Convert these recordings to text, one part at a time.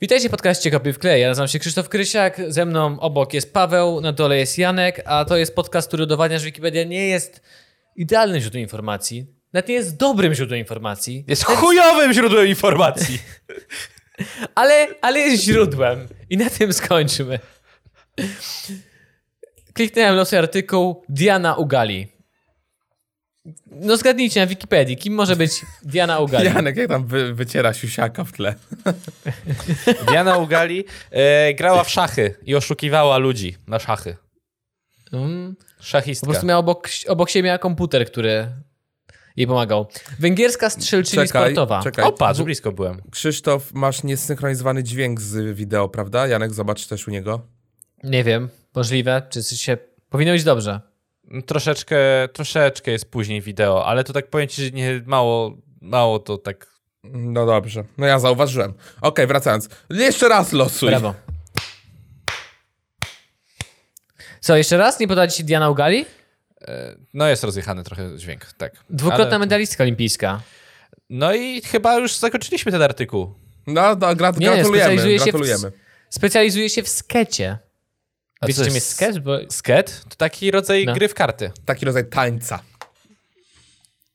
Witajcie w podcaście Kopy w klej. Ja nazywam się Krzysztof Krysiak, ze mną obok jest Paweł, na dole jest Janek, a to jest podcast, który udowadnia, że Wikipedia nie jest idealnym źródłem informacji, nawet nie jest dobrym źródłem informacji, Jest chujowym źródłem informacji. ale, ale jest źródłem. I na tym skończymy. Kliknąłem losy artykuł Diana Ugali. No zgadnijcie na Wikipedii, kim może być Diana Ugali? Janek, jak tam wy, wyciera siusiaka w tle. Diana Ugali e, grała w szachy i oszukiwała ludzi na szachy. Mm. Szachistka. Po prostu miała obok, obok siebie miała komputer, który jej pomagał. Węgierska strzelczyni Czekaj, sportowa. czekaj. O, patrz, blisko byłem. Krzysztof, masz niesynchronizowany dźwięk z wideo, prawda? Janek, zobacz też u niego. Nie wiem, możliwe, czy się... Powinno być dobrze. Troszeczkę, troszeczkę jest później wideo, ale to tak powiem ci, że nie, mało, mało to tak... No dobrze, no ja zauważyłem. Okej, wracając. Jeszcze raz losuj. Brawo. Co, jeszcze raz? Nie podać ci Diana Ugali? E, no jest rozjechany trochę dźwięk, tak. Dwukrotna Ale- medalistka olimpijska. No i chyba już zakończyliśmy ten artykuł. No, no gra, Nie, gratulujemy, specjalizuje się w- gratulujemy. Specjalizuje się w skecie. A Wiecie, co czym jest jest sketch? Bo... Sket? To taki rodzaj No. gry w karty. Taki rodzaj tańca.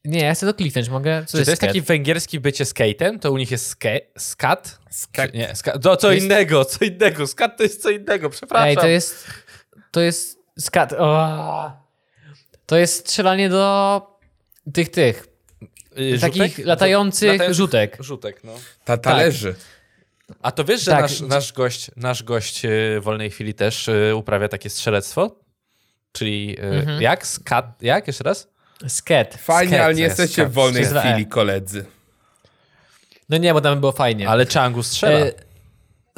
Nie, ja chcę to kliknąć, mogę? Co Czy to jest sket? taki węgierski bycie skatem? To u nich jest ske, skat? Czy Nie, ska, to co To jest- innego, co innego. Skat to jest co innego, przepraszam. Ej, to jest... To jest skat... O! To jest strzelanie do tych, tych, Y, takich latających Latających rzutek. Rzutek, no. Ta talerzy. A to wiesz, że Tak. nasz, nasz gość, nasz gość y, w wolnej chwili też y, uprawia takie strzelectwo? Czyli y, Mhm. jak? Skat? Jak? Jeszcze raz? Sket. Fajnie, Skat, ale nie jest, jesteście skat. w wolnej Przez E. chwili, koledzy. No nie, bo tam było fajnie. Ale Changu strzela. E,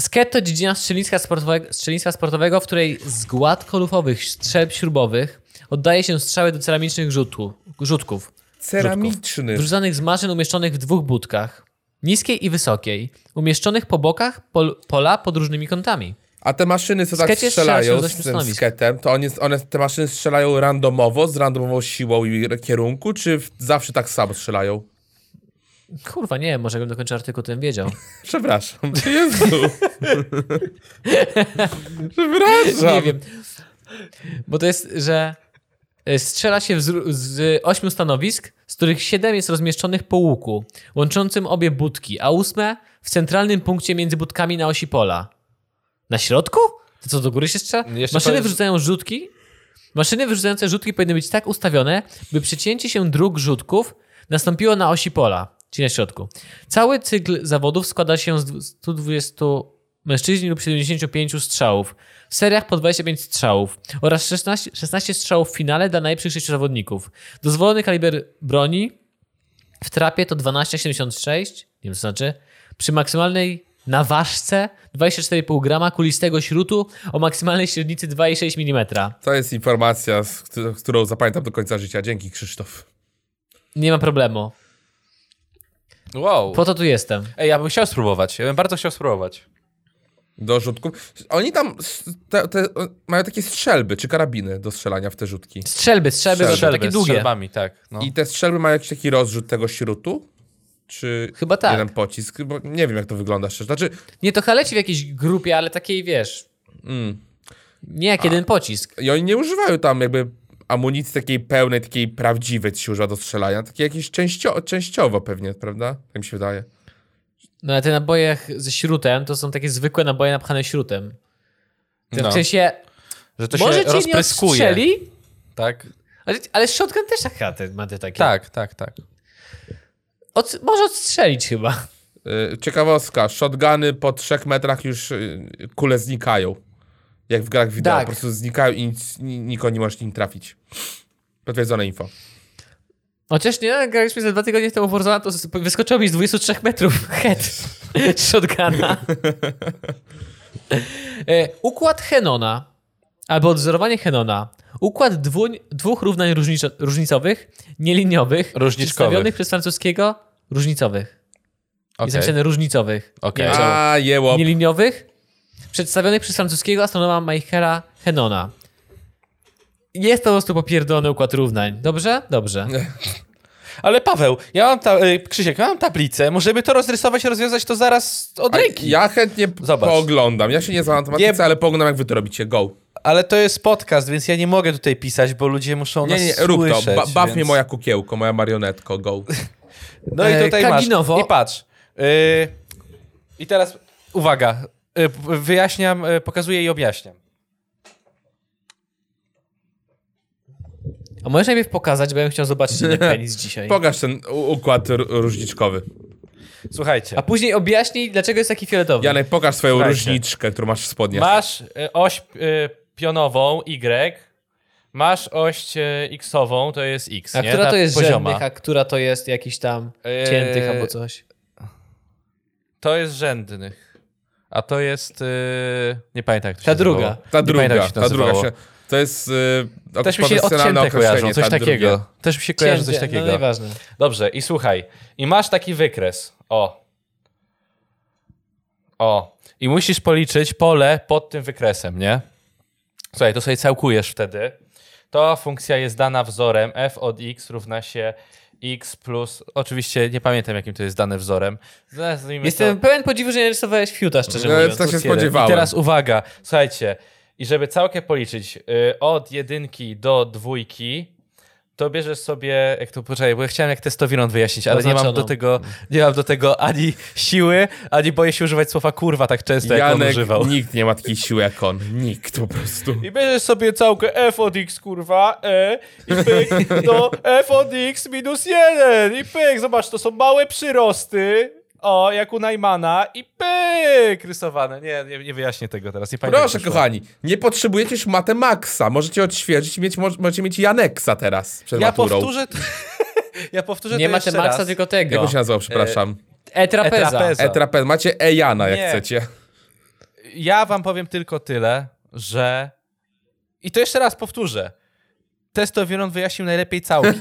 Sket to dziedzina strzelnictwa sportowego, strzelnictwa sportowego, w której z gładkolufowych strzelb śrubowych oddaje się strzały do ceramicznych rzutu, rzutków, Ceramiczny. wyrzucanych z maszyn umieszczonych w dwóch budkach, niskiej i wysokiej, umieszczonych po bokach pol, pola pod różnymi kątami. A te maszyny, co tak Skecie strzelają strzela się z do tym stanowisk. sketem, to one, one, te maszyny strzelają randomowo, z randomową siłą i kierunku, czy zawsze tak samo strzelają? Kurwa, nie może bym dokończył artykuł, to bym wiedział. Przepraszam. Jezu. Przepraszam. Nie wiem. Bo to jest, że strzela się z, z ośmiu stanowisk, z których siedem jest rozmieszczonych po łuku, łączącym obie budki, a ósme w centralnym punkcie między budkami na osi pola. Na środku? To co, do góry się strzela? Jeszcze Maszyny powiedz- wyrzucają rzutki. Maszyny wyrzucające rzutki powinny być tak ustawione, by przecięcie się dróg rzutków nastąpiło na osi pola, czyli na środku. Cały cykl zawodów składa się z dwu- 120 mężczyźni lub 75 strzałów. W seriach po 25 strzałów oraz 16, 16 strzałów w finale dla najlepszych 6 zawodników. Dozwolony kaliber broni w trapie to 12,76, nie wiem co znaczy, przy maksymalnej naważce 24,5 grama kulistego śrutu o maksymalnej średnicy 2,6 mm. To jest informacja, z którą zapamiętam do końca życia. Dzięki, Krzysztof. Nie ma problemu. Wow. Po to tu jestem. Ej, ja bym chciał spróbować. Ja bym bardzo chciał spróbować. Do rzutków. Oni tam te, te, mają takie strzelby czy karabiny do strzelania w te rzutki. Strzelby, strzelby, Strzelby. strzelby takie długie. strzelbami, tak. No. I te strzelby mają jakiś taki rozrzut tego śrutu? Czy Chyba tak. jeden pocisk? Bo nie wiem, jak to wygląda szczerze. Znaczy, Nie, to chyba leci w jakiejś grupie, ale takiej, wiesz... mm, Nie jak jeden pocisk. i oni nie używają tam jakby amunicji takiej pełnej, takiej prawdziwej, co się używa do strzelania. Takie jakieś częścio, częściowo pewnie, prawda? Tak mi się wydaje. No ale te naboje ze śrutem to są takie zwykłe naboje napchane śrutem. No. W sensie, Że to może się cię nie rozpryskuje. odstrzeli, Tak, ale, ale shotgun też tak te, ma te takie. tak, tak, tak. Od, może odstrzelić chyba. Yy, ciekawostka. Shotguny po trzech metrach już yy, kule znikają. Jak w grach wideo. Tak. Po prostu znikają i nic, ni- nikogo nie możesz nim trafić. Potwierdzone info. Chociaż nie, graliśmy za dwa tygodnie temu Warzone, to wyskoczyło mi z 23 metrów head shotguna. E, Układ Henona, albo odwzorowanie Henona. Układ dwóch równań różniczo, różnicowych, nieliniowych, przedstawionych przez francuskiego różnicowych. Jest Okej. napisane różnicowych. Okej. Nie. A, jełop. Nieliniowych, przedstawionych przez francuskiego astronoma Michaela Henona. Jest to po prostu popierdolony układ równań. Dobrze? Dobrze. Ale Paweł, ja mam ta, y, Krzysiek, ja mam tablicę, możemy to rozrysować, rozwiązać to zaraz od ręki. Ja chętnie Zobacz. pooglądam. Ja się nie znam na matematyce, Nie- ale pooglądam jak wy to robicie. Go. Ale to jest podcast, więc ja nie mogę tutaj pisać, bo ludzie muszą Nie, nas nie, nie rób to. słyszeć. Ba baw więc... mnie moja kukiełko, moja marionetko. Go. No i E, tutaj Kaginowo. masz. I patrz. Y, I teraz uwaga. Y, wyjaśniam, y, pokazuję i objaśniam. A możesz najpierw pokazać, bo ja bym chciał zobaczyć ten penis dzisiaj. Pokaż ten układ różniczkowy. Słuchajcie. A później objaśnij, dlaczego jest taki fioletowy. Janek, pokaż swoją Słuchajcie. różniczkę, którą masz w spodniach. Masz y, oś y, pionową Y, masz oś y, X-ową, to jest X. a nie? która Ta to jest pozioma. rzędnych, a która to jest jakiś tam ciętych albo coś? To jest rzędnych. A to jest. y, nie pamiętam, jak to się Ta druga. Ta Nie druga, pamiętam, jak się ta druga nazywało. się... To jest yy, Też mi się odcięte kojarzą, coś ta takiego. druga. Też mi się kojarzy coś Cięcie, takiego. No nieważne. Dobrze, i słuchaj. I masz taki wykres. O. O. I musisz policzyć pole pod tym wykresem, nie? Słuchaj, to sobie całkujesz wtedy. To funkcja jest dana wzorem f od x równa się x plus... Oczywiście nie pamiętam, jakim to jest dane wzorem. Jestem to pełen podziwu, że nie rysowałeś fiuta, szczerze No, mówiąc. tak się spodziewałem. I teraz uwaga, słuchajcie. I żeby całkę policzyć y, od jedynki do dwójki, to bierzesz sobie, jak to poczekaj, bo ja chciałem jak testowiront wyjaśnić, ale nie mam do tego, nie mam do tego ani siły, ani boję się używać słowa kurwa tak często, jak on Janek, używał. nikt nie ma takiej siły jak on. Nikt po prostu. I bierzesz sobie całkę f od x, kurwa, e, i pyk, do f od x minus 1, i pyk, zobacz, to są małe przyrosty, o, jak u Najmana, i pyk, rysowane. Nie, nie, nie wyjaśnię tego teraz, nie pamiętam. Proszę, jak kochani, nie potrzebujecie już Matemaxa. Możecie odświeżyć i mieć, mo- możecie mieć Janeksa teraz przed Ja maturą. powtórzę, to, ja powtórzę Nie to jeszcze Maxa, raz. tylko Jak tego. on się nazywał, przepraszam? E-trapeza. E-trapeza. E-trapez. Macie E-Jana, jak Nie. chcecie. Ja wam powiem tylko tyle, że... I to jeszcze raz powtórzę. Testowiront wyjaśnił najlepiej całki.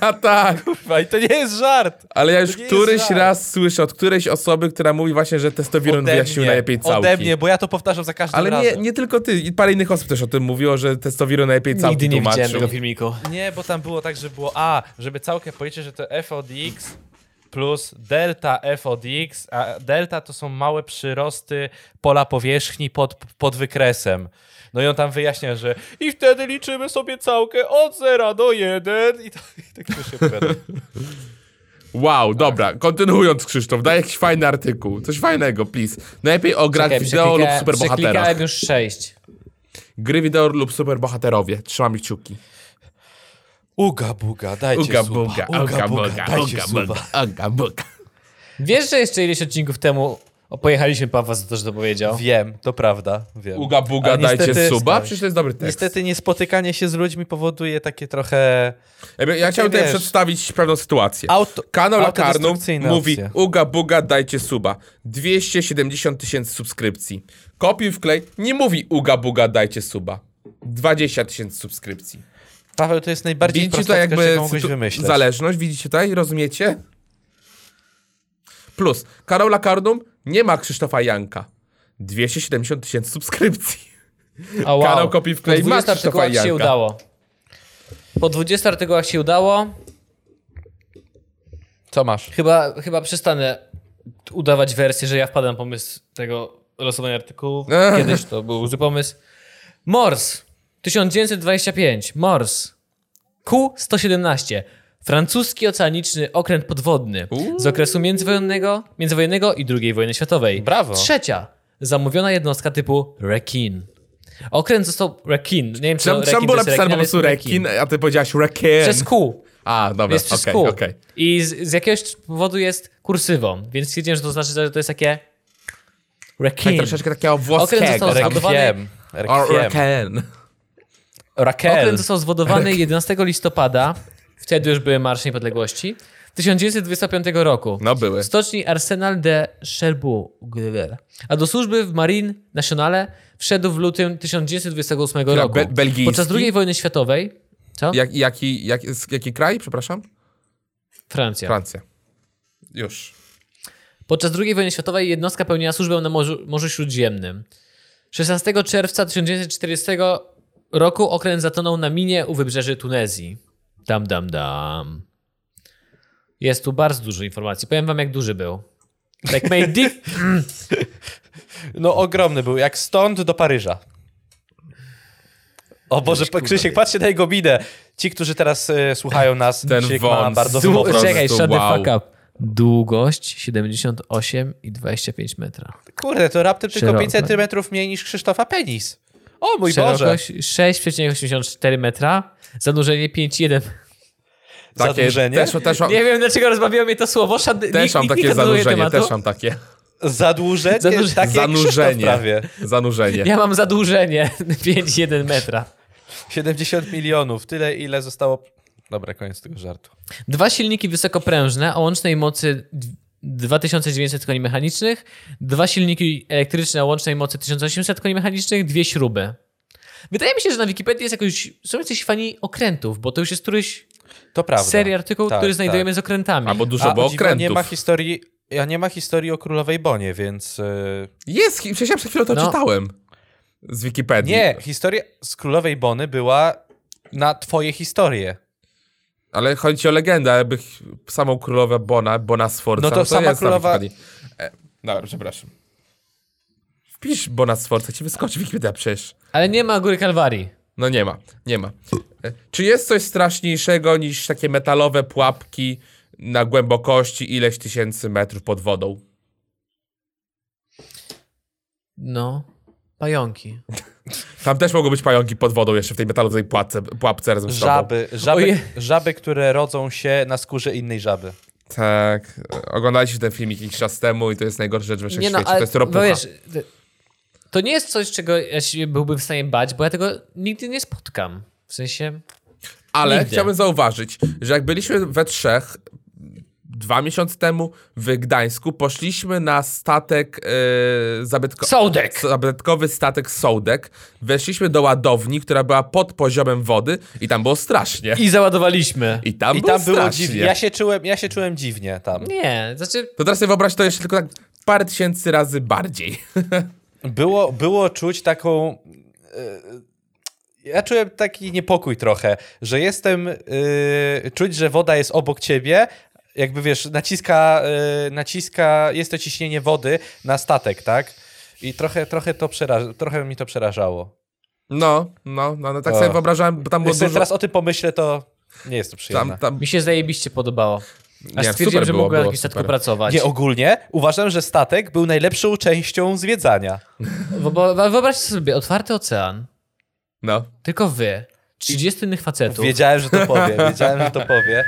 A tak. Kurwa, I to nie jest żart. Ale ja już któryś raz słyszę od którejś osoby, która mówi właśnie, że testowiron Ode wyjaśnił mnie, najlepiej całki. Ode mnie, bo ja to powtarzam za każdym Ale razem. nie, nie tylko ty, i parę innych osób też o tym mówiło, że testowiron najlepiej całki Nigdy nie tłumaczył. widziałem tego filmiku. Nie, bo tam było tak, że było A, żeby całkę policzyć, że to f od x plus delta f od x, a delta to są małe przyrosty pola powierzchni pod, pod wykresem. No i on tam wyjaśnia, że i wtedy liczymy sobie całkę od 0 do 1 i, to, i tak to się opowiada. Wow, dobra, kontynuując Krzysztof, daj jakiś fajny artykuł, coś fajnego, please. Najlepiej o grach Czekaj, wideo lub superbohaterach. Przeklikałem już sześć. Gry wideo lub superbohaterowie, trzymam kciuki. Uga buga, dajcie Uga suba. buga, uga, uga buga, buga, dajcie uga buga, uga buga. Wiesz, że jeszcze ileś odcinków temu pojechaliśmy Pawła za to, że to powiedział? Wiem, to prawda, wiem. Uga buga, Ale dajcie niestety- suba, przecież to jest dobry tekst. Niestety niespotykanie się z ludźmi powoduje takie trochę... Ja, ja chciałem tutaj wiesz. przedstawić pewną sytuację. Auto, Kanał Lakarnum autodestrukcyjne mówi opcje. uga buga, dajcie suba. 270 tysięcy subskrypcji. Kopiuj wklej, nie mówi uga buga, dajcie suba. 20 tysięcy subskrypcji. Paweł, to jest najbardziej Widzicie prosta tutaj jakby jakby jaką mogłeś sytu- wymyśleć. zależność, widzicie tutaj, rozumiecie? Plus, kanał Lakarnum nie ma Krzysztofa Janka. 270 tysięcy subskrypcji. O, wow. Kanał Kopi w klej Po ma 20 Krzysztofa artykułach się Janka. udało. Po 20 artykułach się udało. Co masz? Chyba, chyba przestanę udawać wersję, że ja wpadłem na pomysł tego losowania artykułów. Kiedyś to był zły pomysł. Mors. 1925. Mors. Q-117. Francuski oceaniczny okręt podwodny Uuu. z okresu międzywojennego, międzywojennego i II wojny światowej. Brawo. Trzecia. Zamówiona jednostka typu Rekin. Okręt został Rekin. Nie wiem, czy rekin czemu to było jest napisane po ale prostu jest rekin, a ty powiedziałaś rekin? Przez Q. A, dobra, Jest przez okej, Q. okej. I z, z jakiegoś powodu jest kursywą, więc stwierdziłem, że to znaczy, że to jest takie Tak Rekin. troszeczkę takiego Okręt włoskiego. został tam. zbudowany- Requiem. O, Requiem. rekin. Raquel. Okręt został zwodowany 11 listopada, wtedy już były Marsze Niepodległości, 1925 roku. No były. Stoczni Arsenal de Cherbourg. A do służby w Marine Nationale wszedł w lutym 1928 roku. Be- belgijski? Podczas II wojny światowej. Co? Jak, jaki, jak, jaki kraj, przepraszam? Francja. Francja. Już. Podczas II wojny światowej jednostka pełniła służbę na Morzu, Morzu Śródziemnym. 16 czerwca 1940 roku okręt zatonął na minie u wybrzeży Tunezji. Dam, dam, dam. Jest tu bardzo dużo informacji. Powiem wam, jak duży był. Tak made dick. No ogromny był, jak stąd do Paryża. O Boże, kurde. Krzysiek, patrzcie na jego minę. Ci, którzy teraz e, słuchają nas, Ten Krzysiek ma wąs. bardzo Du- prostu, czekaj, shut the wow. fuck up. Długość 78 i 25 metra. Kurde, to raptem tylko Szeroko. 5 centymetrów mniej niż Krzysztofa penis. O mój Boże. Szerokość 6,84 metra. Zanurzenie 5,1. Takie, Zadłużenie? też, też, mam, Nie wiem, dlaczego rozbawiło mnie to słowo. Szad... też nikt, mam nikt takie nie kontynuuje zanurzenie, tematu. też mam takie. Zadłużenie, Zadłużenie. takie Zanurzenie. prawie. Zanurzenie. Ja mam zadłużenie 5,1 metra. 70 milionów, tyle ile zostało... Dobra, koniec tego żartu. Dwa silniki wysokoprężne o łącznej mocy 2900 koni mechanicznych, dwa silniki elektryczne o łącznej mocy 1800 koni mechanicznych, dwie śruby. Wydaje mi się, że na Wikipedii jest jakoś, są jacyś fani okrętów, bo to już jest któryś To prawda. z serii artykułów, Tak, który tak. znajdujemy z okrętami. Albo dużo A było o dziwo, okrętów. nie ma historii... Ja nie ma historii o królowej Bonie, więc... Yy... Jest, przecież ja przed chwilą to No. czytałem. Z Wikipedii. Nie, historia z królowej Bony była na twoje historie. Ale chodzi o legendę, jakby samą królowę Bona, Bona Sforza. No to sama jest na królowa-. E, dobra, przepraszam. Wpisz Bona Sforza, ci wyskoczy Wikipedia przecież. Ale nie ma góry Kalwarii. No nie ma, nie ma. E, Czy jest coś straszniejszego niż takie metalowe pułapki na głębokości ileś tysięcy metrów pod wodą? No, pająki. Tam też mogą być pająki pod wodą jeszcze w tej metalowej pułapce, pułapce razem z tobą. Żaby, żaby, Oje. żaby, które rodzą się na skórze innej żaby. Tak. Oglądaliście ten filmik jakiś czas temu i to jest najgorsza rzecz we Nie wszechświecie. no, to jest ropucha. wiesz, to nie jest coś, czego ja się byłbym w stanie bać, bo ja tego nigdy nie spotkam. W sensie... Ale Nigdy. chciałbym zauważyć, że jak byliśmy we trzech dwa miesiące temu w Gdańsku, poszliśmy na statek e, zabytko- Sołdek! zabytkowy statek Sołdek. Weszliśmy do ładowni, która była pod poziomem wody i tam było strasznie. I załadowaliśmy. I tam, I było tam było strasznie. dziwnie. Ja się, czułem, ja się czułem dziwnie tam. Nie, znaczy... To teraz sobie wyobraź to jeszcze tylko tak parę tysięcy razy bardziej. Było, było czuć taką. e, Ja czułem taki niepokój trochę, że jestem. e, czuć, że woda jest obok ciebie. Jakby wiesz, naciska, e, naciska, jest to ciśnienie wody na statek, tak? I trochę, trochę, to przeraż, trochę mi to przerażało. No, no, no, no tak O. sobie wyobrażałem, bo tam było dużo... teraz o tym pomyślę, to nie jest to przyjemne. Tam, tam... Mi się zajebiście podobało. Aż Nie, stwierdziłem, super że było, mogłem na jakimś statku pracować. Nie, ogólnie uważam, że statek był najlepszą częścią zwiedzania. Wyobraźcie sobie, otwarty ocean, No. tylko wy, 30 innych facetów, Wiedziałem, że to powie, wiedziałem, że to powie.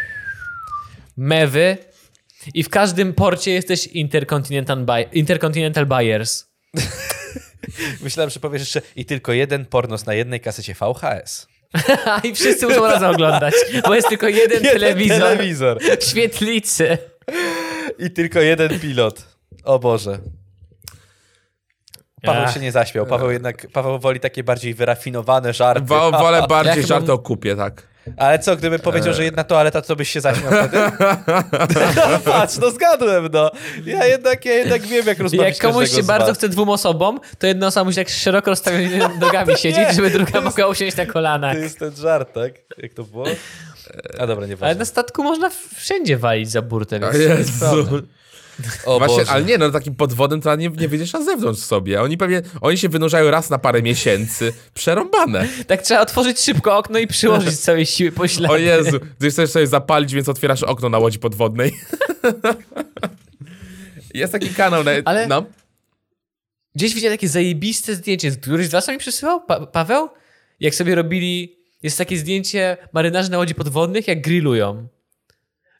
Mewy i w każdym porcie jesteś Intercontinental, buy, intercontinental Buyers. Myślałem, że powiesz jeszcze i tylko jeden pornos na jednej kasecie VHS. I wszyscy muszą razem oglądać, bo jest tylko jeden, telewizor, telewizor. w świetlicy. I tylko jeden pilot. O Boże. Paweł Ach. się nie zaśmiał. Paweł jednak, Paweł woli takie bardziej wyrafinowane żarty. Wo, wolę bardziej chyba- żarty o kupie, tak. Ale co, gdybym powiedział, że jedna toaleta, to byś się zaśmiał wtedy? no patrz, no zgadłem, no. Ja jednak, ja jednak wiem, jak rozmawiać Jak komuś się bardzo chce dwóm osobom, to jedna osoba musi tak szeroko rozstawionymi nogami siedzieć, żeby druga mogła usiąść na kolanach. To jest ten żart, tak? Jak to było? A dobra, Ale nieważne. na statku można wszędzie walić za burtę, więc jest Jezu. O Właśnie, Boże. ale nie, no takim podwodem to nie, nie wyjdziesz na zewnątrz sobie. Oni pewnie, oni się wynurzają raz na parę miesięcy. Przerąbane. Tak trzeba otworzyć szybko okno i przyłożyć całej siły poślady. O Jezu, ty chcesz sobie zapalić, więc otwierasz okno na łodzi podwodnej. Jest taki kanał na... Ale- No. Gdzieś widziałem takie zajebiste zdjęcie. Któryś z was mi przesyłał? Pa Paweł? Jak sobie robili... Jest takie zdjęcie marynarzy na łodzi podwodnych, jak grillują.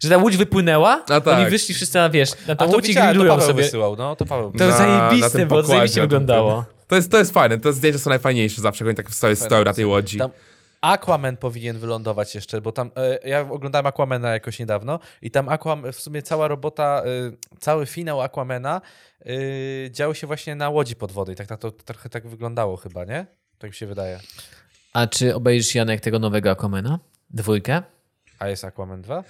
Że ta łódź wypłynęła, A tak. oni wyszli wszyscy na, wiesz, na A tą to łódź i widziałem, to grillują Paweł sobie. wysyłał, no to Paweł To. Na- na zajebiste tym było, pokładzie, zajebiście na tym wyglądało. To jest, to jest fajne, te zdjęcia są najfajniejsze zawsze, jak oni tak stoją, stoją na tej łodzi. Tam Aquaman powinien wylądować jeszcze, bo tam e, ja oglądałem Aquamana jakoś niedawno i tam Aquam, w sumie cała robota, e, cały finał Aquamana e, działo się właśnie na łodzi podwodnej. Tak, tak to trochę tak wyglądało chyba, nie? Tak mi się wydaje. A czy obejrzysz, Janek, tego nowego Aquamana? Dwójkę? A jest Aquaman 2?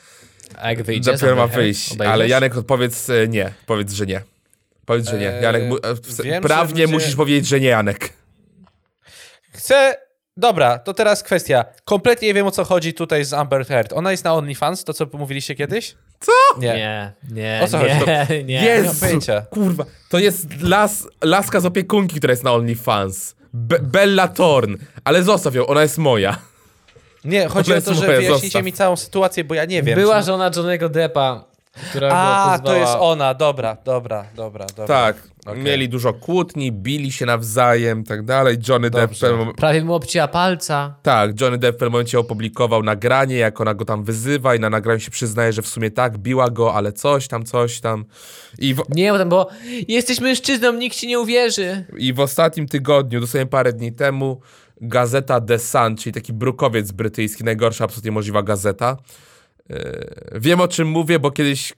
A jak wyjdzie? Dopiero ma wyjść, Obejrzysz? ale Janek odpowiedz e, nie. Powiedz, że nie. Powiedz, że nie. Janek, e, wiem, prawnie ludzie- musisz powiedzieć, że nie, Janek. Chcę Dobra, to teraz kwestia. Kompletnie nie wiem o co chodzi tutaj z Amber Heard. Ona jest na OnlyFans, to co mówiliście kiedyś? Co? Nie. Nie, nie, O co chodzi? nie, nie. mam Jezu, pojęcia. kurwa. To jest las, laska z opiekunki, która jest na OnlyFans. Be Bella Thorn. Ale zostaw ją, ona jest moja. Nie, chodzi o to, że moja, wyjaśnicie zostaw. mi całą sytuację, bo ja nie wiem. Była czy- żona Johnego Deppa, która A, to jest ona, dobra, dobra, dobra, dobra. Tak. Okej. Mieli dużo kłótni, bili się nawzajem, tak dalej. Johnny Depp Dobrze. mom- Prawie mu obcięła palca. Tak, Johnny Depp w pewnym momencie opublikował nagranie, jak ona go tam wyzywa i na nagraniu się przyznaje, że w sumie tak, biła go, ale coś tam, coś tam. I w, Nie, bo tam było, jesteś mężczyzną, nikt ci nie uwierzy. i w ostatnim tygodniu, dosłownie parę dni temu, gazeta The Sun, czyli taki brukowiec brytyjski, najgorsza absolutnie możliwa gazeta. Yy, wiem o czym mówię, bo kiedyś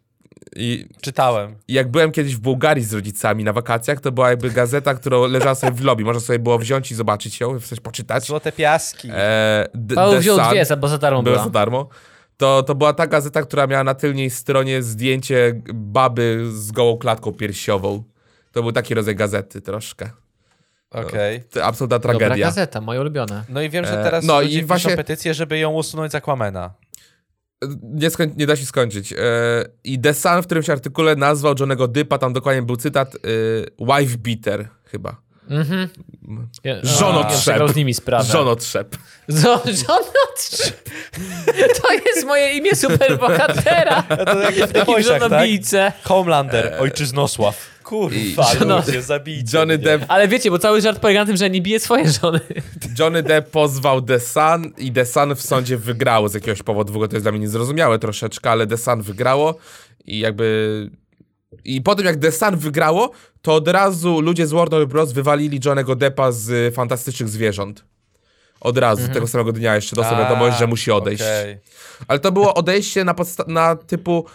i Czytałem. jak byłem kiedyś w Bułgarii z rodzicami na wakacjach, to była jakby gazeta, która leżała sobie w lobby. Można sobie było wziąć i zobaczyć ją, coś poczytać. Złote piaski. E, D- Paweł wziął Sun. dwie, bo za darmo była. za darmo. To, to była ta gazeta, która miała na tylnej stronie zdjęcie baby z gołą klatką piersiową. To był taki rodzaj gazety troszkę. Okej. To absolutna Dobra tragedia. gazeta, moje ulubione. No i wiem, że E, teraz no i właśnie- piszą petycję, żeby ją usunąć z Aquamena. Nie, skoń, nie da się skończyć. E, I The Sun w którymś artykule nazwał Johnego Dypa, tam dokładnie był cytat, e, wife beater chyba. Mhm. Ja, Żono ja z nimi sprawę. Żonotrzep. Żo- Żonotrzep. To jest moje imię superbohatera. To jak w Takim tak? Homelander, ojczyznosław. Kurwa, Żono- ludzie, zabijcie Johnny mnie. Depp, Ale wiecie, bo cały żart polega na tym, że nie bije swoje żony. Johnny Depp pozwał The Sun i The Sun w sądzie wygrało z jakiegoś powodu. W ogóle to jest dla mnie niezrozumiałe troszeczkę, ale The Sun wygrało i jakby... I po tym jak The Sun wygrało, to od razu ludzie z Warner Bros. wywalili Johnego Deppa z Fantastycznych Zwierząt. Od razu, tego samego dnia jeszcze dostał wiadomość, że musi odejść. okej. Ale to było odejście na, na typu...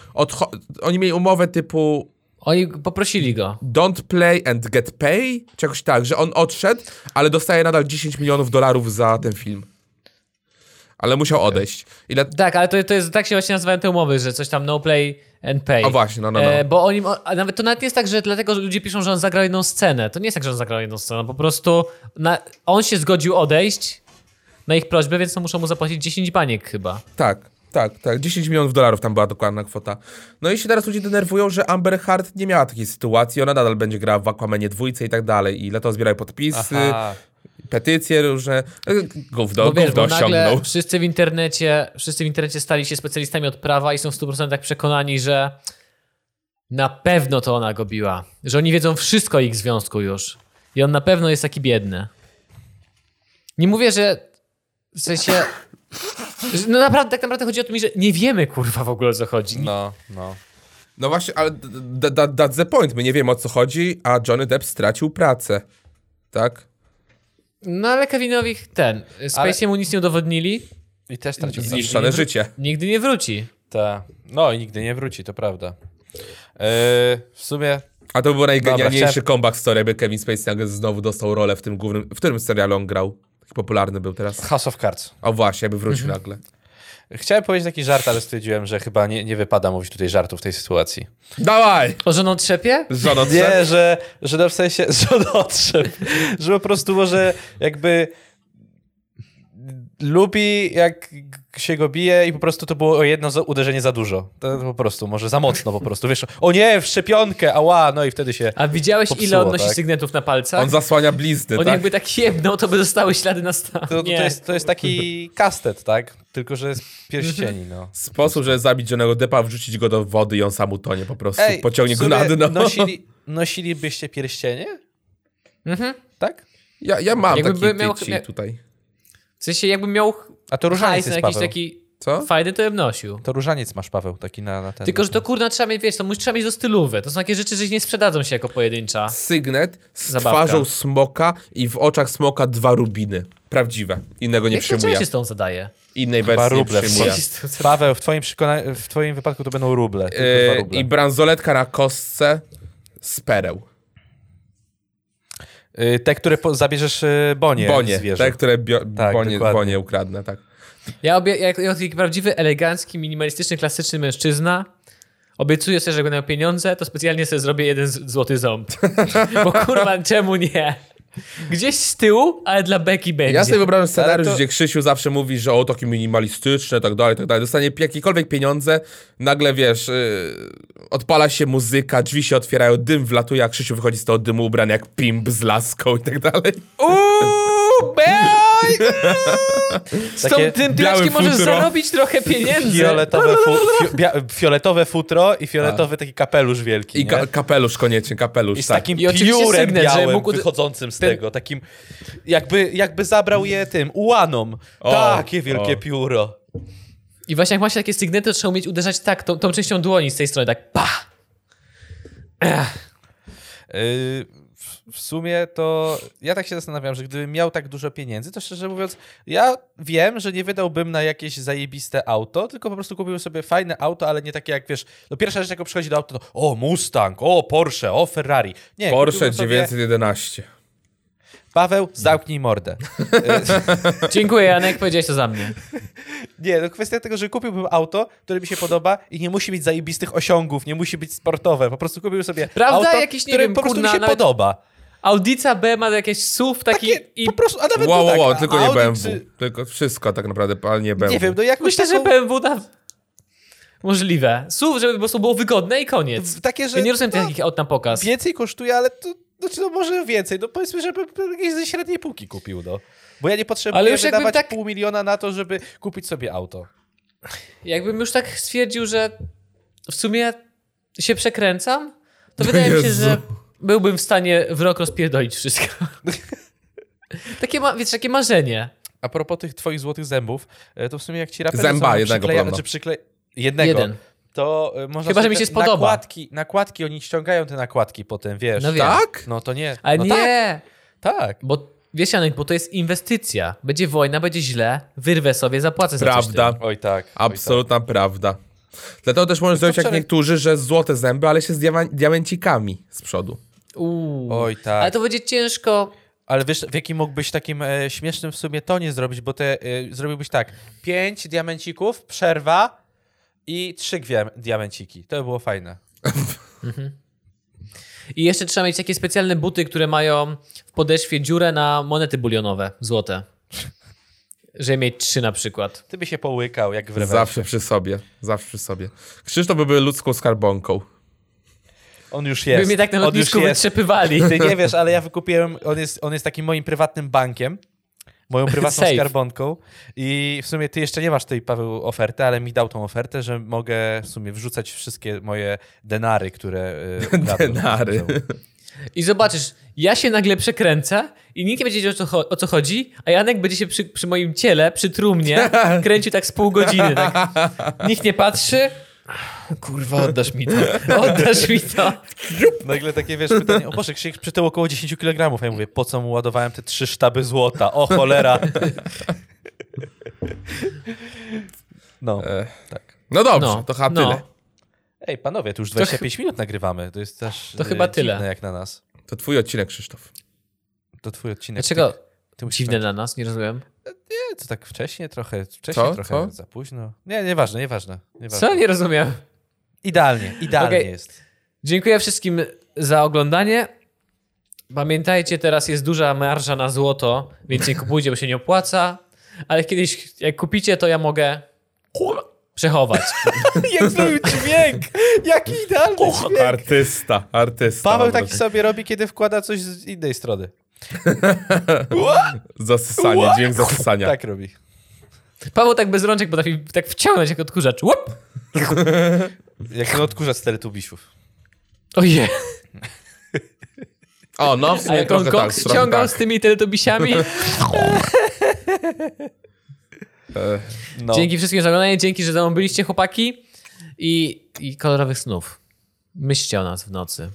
Oni mieli umowę typu Oni poprosili go. don't play and get pay, czegoś tak, że on odszedł, ale dostaje nadal 10 milionów dolarów za ten film. Ale musiał odejść. Tak, ale to, to jest, tak się właśnie nazywają te umowy, że coś tam no play and pay. O właśnie, no, no, no. E, bo oni, a nawet to nawet nie jest tak, że dlatego że ludzie piszą, że on zagrał jedną scenę. To nie jest tak, że on zagrał jedną scenę. Po prostu na, on się zgodził odejść na ich prośbę, więc to muszą mu zapłacić 10 baniek chyba. Tak, tak, tak. 10 milionów dolarów tam była dokładna kwota. No i się teraz ludzie denerwują, że Amber Heard nie miała takiej sytuacji, ona nadal będzie grała w Aquamanie dwójce i tak dalej. I dlatego zbierają podpisy, Aha. petycje różne. Gówno, Bo wiesz, gówno bo osiągnął. wszyscy w internecie, wszyscy w internecie stali się specjalistami od prawa i są w 100% przekonani, że na pewno to ona go biła. Że oni wiedzą wszystko o ich związku już. I on na pewno jest taki biedny. Nie mówię, że w sensie... No naprawdę, tak naprawdę chodzi o to, że nie wiemy kurwa w ogóle o co chodzi. No, no. No właśnie, ale d- that's the point. My nie wiemy o co chodzi, a Johnny Depp stracił pracę. Tak? No ale Kevinowi ten, Spacey mu nic nie udowodnili, I też tracił Z- Zniszczone życie. nigdy nie wróci. Ta. No i nigdy nie wróci, to prawda. Yy, w sumie A to był najgenialniejszy chciałem- comeback story, jakby Kevin Spacey nagle znowu dostał rolę w tym głównym... W którym serialu on grał? Taki popularny był teraz. House of Cards. O właśnie, jakby wrócił Mhm. nagle. Chciałem powiedzieć taki żart, ale stwierdziłem, że chyba nie, nie wypada mówić tutaj żartów w tej sytuacji. Dawaj! O żoną trzepie? Żono Nie, że, że no w sensie, że otrzep, że po prostu może jakby lubi jak się go bije i po prostu to było o jedno uderzenie za dużo. To po prostu, może za mocno po prostu, wiesz, o nie, w szczepionkę, ała, no i wtedy się... A widziałeś ile Popsuło, odnosi tak? sygnetów na palcach? On zasłania blizny, On tak? jakby tak jebnął, to by zostały ślady na stanie. To, to, jest, to jest taki kastet, tak? Tylko, że z pierścieni, no. Sposób, żeby zabić Johnnego Deppa, wrzucić go do wody i on sam utonie po prostu. Ej, Pociągnie go na dno. Nosili, nosilibyście pierścienie? Mhm. Tak? Ja, ja mam Jakby taki miał- tutaj. W sensie jakby miał A to różaniec jest, jakiś Paweł. taki Co? fajny, to bym nosił. To różaniec masz, Paweł, taki na, na ten... Tylko, że to kurna trzeba mieć, wiesz, to musi, trzeba mieć do stylowe. To są takie rzeczy, że nie sprzedadzą się jako pojedyncza. Sygnet z Zabawka. twarzą smoka i w oczach smoka dwa rubiny. Prawdziwe. Innego nie Jak to przyjmuje. się z tą zadaje? Innej wersji nie ruble przyjmuje. sensie. Paweł, w twoim, przekona- w twoim wypadku to będą ruble. tylko dwa E, ruble. I bransoletka na kostce z pereł. Y, Te, które po- zabierzesz y, Bonie, Bonie, zwierzę. te, które bio, Tak, bonie, bonie ukradnę, tak. Ja, obie, jak, jak taki prawdziwy, elegancki, minimalistyczny, klasyczny mężczyzna obiecuję sobie, że jak będę miał pieniądze, to specjalnie sobie zrobię jeden złoty ząb. Bo kurwa, czemu nie? Gdzieś z tyłu, ale dla Beki będzie. Ja sobie wyobrażam scenariusz, to- gdzie Krzysiu zawsze mówi, że o, takie minimalistyczne, tak dalej, tak dalej. Dostanie jakiekolwiek pieniądze, nagle, wiesz, yy, odpala się muzyka, drzwi się otwierają, dym wlatuje, a Krzysiu wychodzi z tego dymu ubrany jak pimp z laską i tak dalej. Uuu, boy! Z tą, tym możesz futro. zarobić trochę pieniędzy. Fioletowe, fu, bia, fioletowe futro i fioletowy taki kapelusz wielki, I ka- kapelusz koniecznie, kapelusz, I z tak. takim I piórem sygnet, białym mógł- wychodzącym z ten- tego, takim jakby, jakby zabrał je tym, ułanom. O, Takie wielkie o. pióro. I właśnie jak masz takie sygnety, to trzeba umieć uderzać tak, tą, tą częścią dłoni z tej strony, tak pa! Ech. Yy, w- sumie to ja tak się zastanawiam, że gdybym miał tak dużo pieniędzy, to szczerze mówiąc, ja wiem, że nie wydałbym na jakieś zajebiste auto, tylko po prostu kupiłbym sobie fajne auto, ale nie takie jak wiesz, no pierwsza rzecz, jaką przychodzi do auta, to o Mustang, o Porsche, o Ferrari. Nie, Porsche kupiłbym sobie- 911. Paweł, zamknij mordę. Dziękuję, Janek, powiedziałeś to za mnie. Nie, no kwestia tego, że kupiłbym auto, które mi się podoba i nie musi mieć zajebistych osiągów, nie musi być sportowe. Po prostu kupiłbym sobie Prawda? auto, Jakiś, nie które wiem, po prostu kurna, mi się nawet- podoba. Audica B ma jakieś SUV taki Takie, i... po prostu, a nawet Wow, no wow, tak, wow, tylko nie Audi BMW. Czy, Tylko wszystko tak naprawdę, ale nie BMW. nie wiem, no jakąś Myślę, że taką, BMW da... Możliwe. SUV, żeby po prostu było wygodne i koniec. takie, że Ja nie rozumiem no, takich aut na pokaz. więcej kosztuje, ale to, znaczy no może więcej. No powiedzmy, żeby jakieś ze średniej półki kupił, no. Bo ja nie potrzebuję Ale już wydawać tak- pół miliona na to, żeby kupić sobie auto. Jakbym już tak stwierdził, że w sumie się przekręcam, to wydaje mi się, Jezu. że byłbym w stanie w rok rozpierdolić wszystko. takie, ma, wiesz, takie marzenie. A propos tych twoich złotych zębów, e, to w sumie jak ci raperzy Zęba jednego przykleja- podobno. czy przykle... Jednego. Jeden. To e, można Chyba, że mi się spodoba. Nakładki, nakładki, oni ściągają te nakładki potem, wiesz. No wiem. Tak? No to nie. Ale no nie, Tak, tak. bo wiesz Janek, bo to jest inwestycja. Będzie wojna, będzie źle, wyrwę sobie, zapłacę za coś Prawda. Oj tak. oj, Absolutna prawda. Dlatego też możesz zrobić jak wczoraj- niektórzy, że złote zęby, ale się z diama- diamencikami z przodu. Uuu. Oj, tak. Ale to będzie ciężko. Ale wiesz, w jakim mógłbyś takim e, śmiesznym w sumie tonie zrobić, bo te, e, zrobiłbyś tak, pięć diamencików, przerwa i trzy diamenciki. To by było fajne. I jeszcze trzeba mieć takie specjalne buty, które mają w podeszwie dziurę na monety bulionowe, złote. Żeby mieć trzy na przykład. Ty by się połykał, jak w rewersie. Zawsze przy sobie. Zawsze przy sobie. Krzysztof by był ludzką skarbonką. On już By jest. mnie tak na lotnisku wytrzepywali. Ty nie wiesz, ale ja wykupiłem, on jest, on jest takim moim prywatnym bankiem, moją prywatną Safe. skarbonką i w sumie ty jeszcze nie masz tej, Paweł, oferty, ale mi dał tą ofertę, że mogę w sumie wrzucać wszystkie moje denary, które y, ukradłem. Denary. I zobaczysz, ja się nagle przekręcę i nikt nie będzie wiedział o co, o co chodzi, a Janek będzie się przy, przy moim ciele, przy trumnie, kręcił tak z pół godziny. Tak. Nikt nie patrzy. Kurwa, oddasz mi to. Oddasz mi to. Nagle takie, wiesz, pytanie, o Boże, Krzysiek przytył około 10 kg. Ja mówię, po co mu ładowałem te trzy sztaby złota? O cholera. No, E, tak. No dobrze, No, to chyba no. tyle. Ej, panowie, tu już 25 minut nagrywamy. To jest też To e, chyba tyle. dziwne jak na nas. To twój odcinek, Krzysztof. To twój odcinek. Dlaczego Ty, ty dziwne dla nas? Nie rozumiem. Nie, to tak wcześniej trochę, wcześniej Co? trochę Co? za późno. Nie, nieważne, nieważne. nieważne. Co? Nie rozumiem. Idealnie, idealnie Okej. jest. Dziękuję wszystkim za oglądanie. Pamiętajcie, teraz jest duża marża na złoto, więc nie kupujcie, bo się nie opłaca. Ale kiedyś, jak kupicie, to ja mogę przechować. Jak zrobił dźwięk! Jaki idealny dźwięk! Artysta, artysta. Paweł taki sobie robi, kiedy wkłada coś z innej strony. Zasysanie, dźwięk zasysania. Tak robi. Paweł tak bez rączek potrafi tak wciągnąć jak odkurzacz. Łup! Jak ten odkurzacz z teletubisiów. Ojej. O, no, w A sumie jak on trochę tak, ściągał tak. z tymi teletubisiami. E, No. Dzięki wszystkim za oglądanie, dzięki, że ze mną byliście chłopaki i, i kolorowych snów. Myślcie o nas w nocy.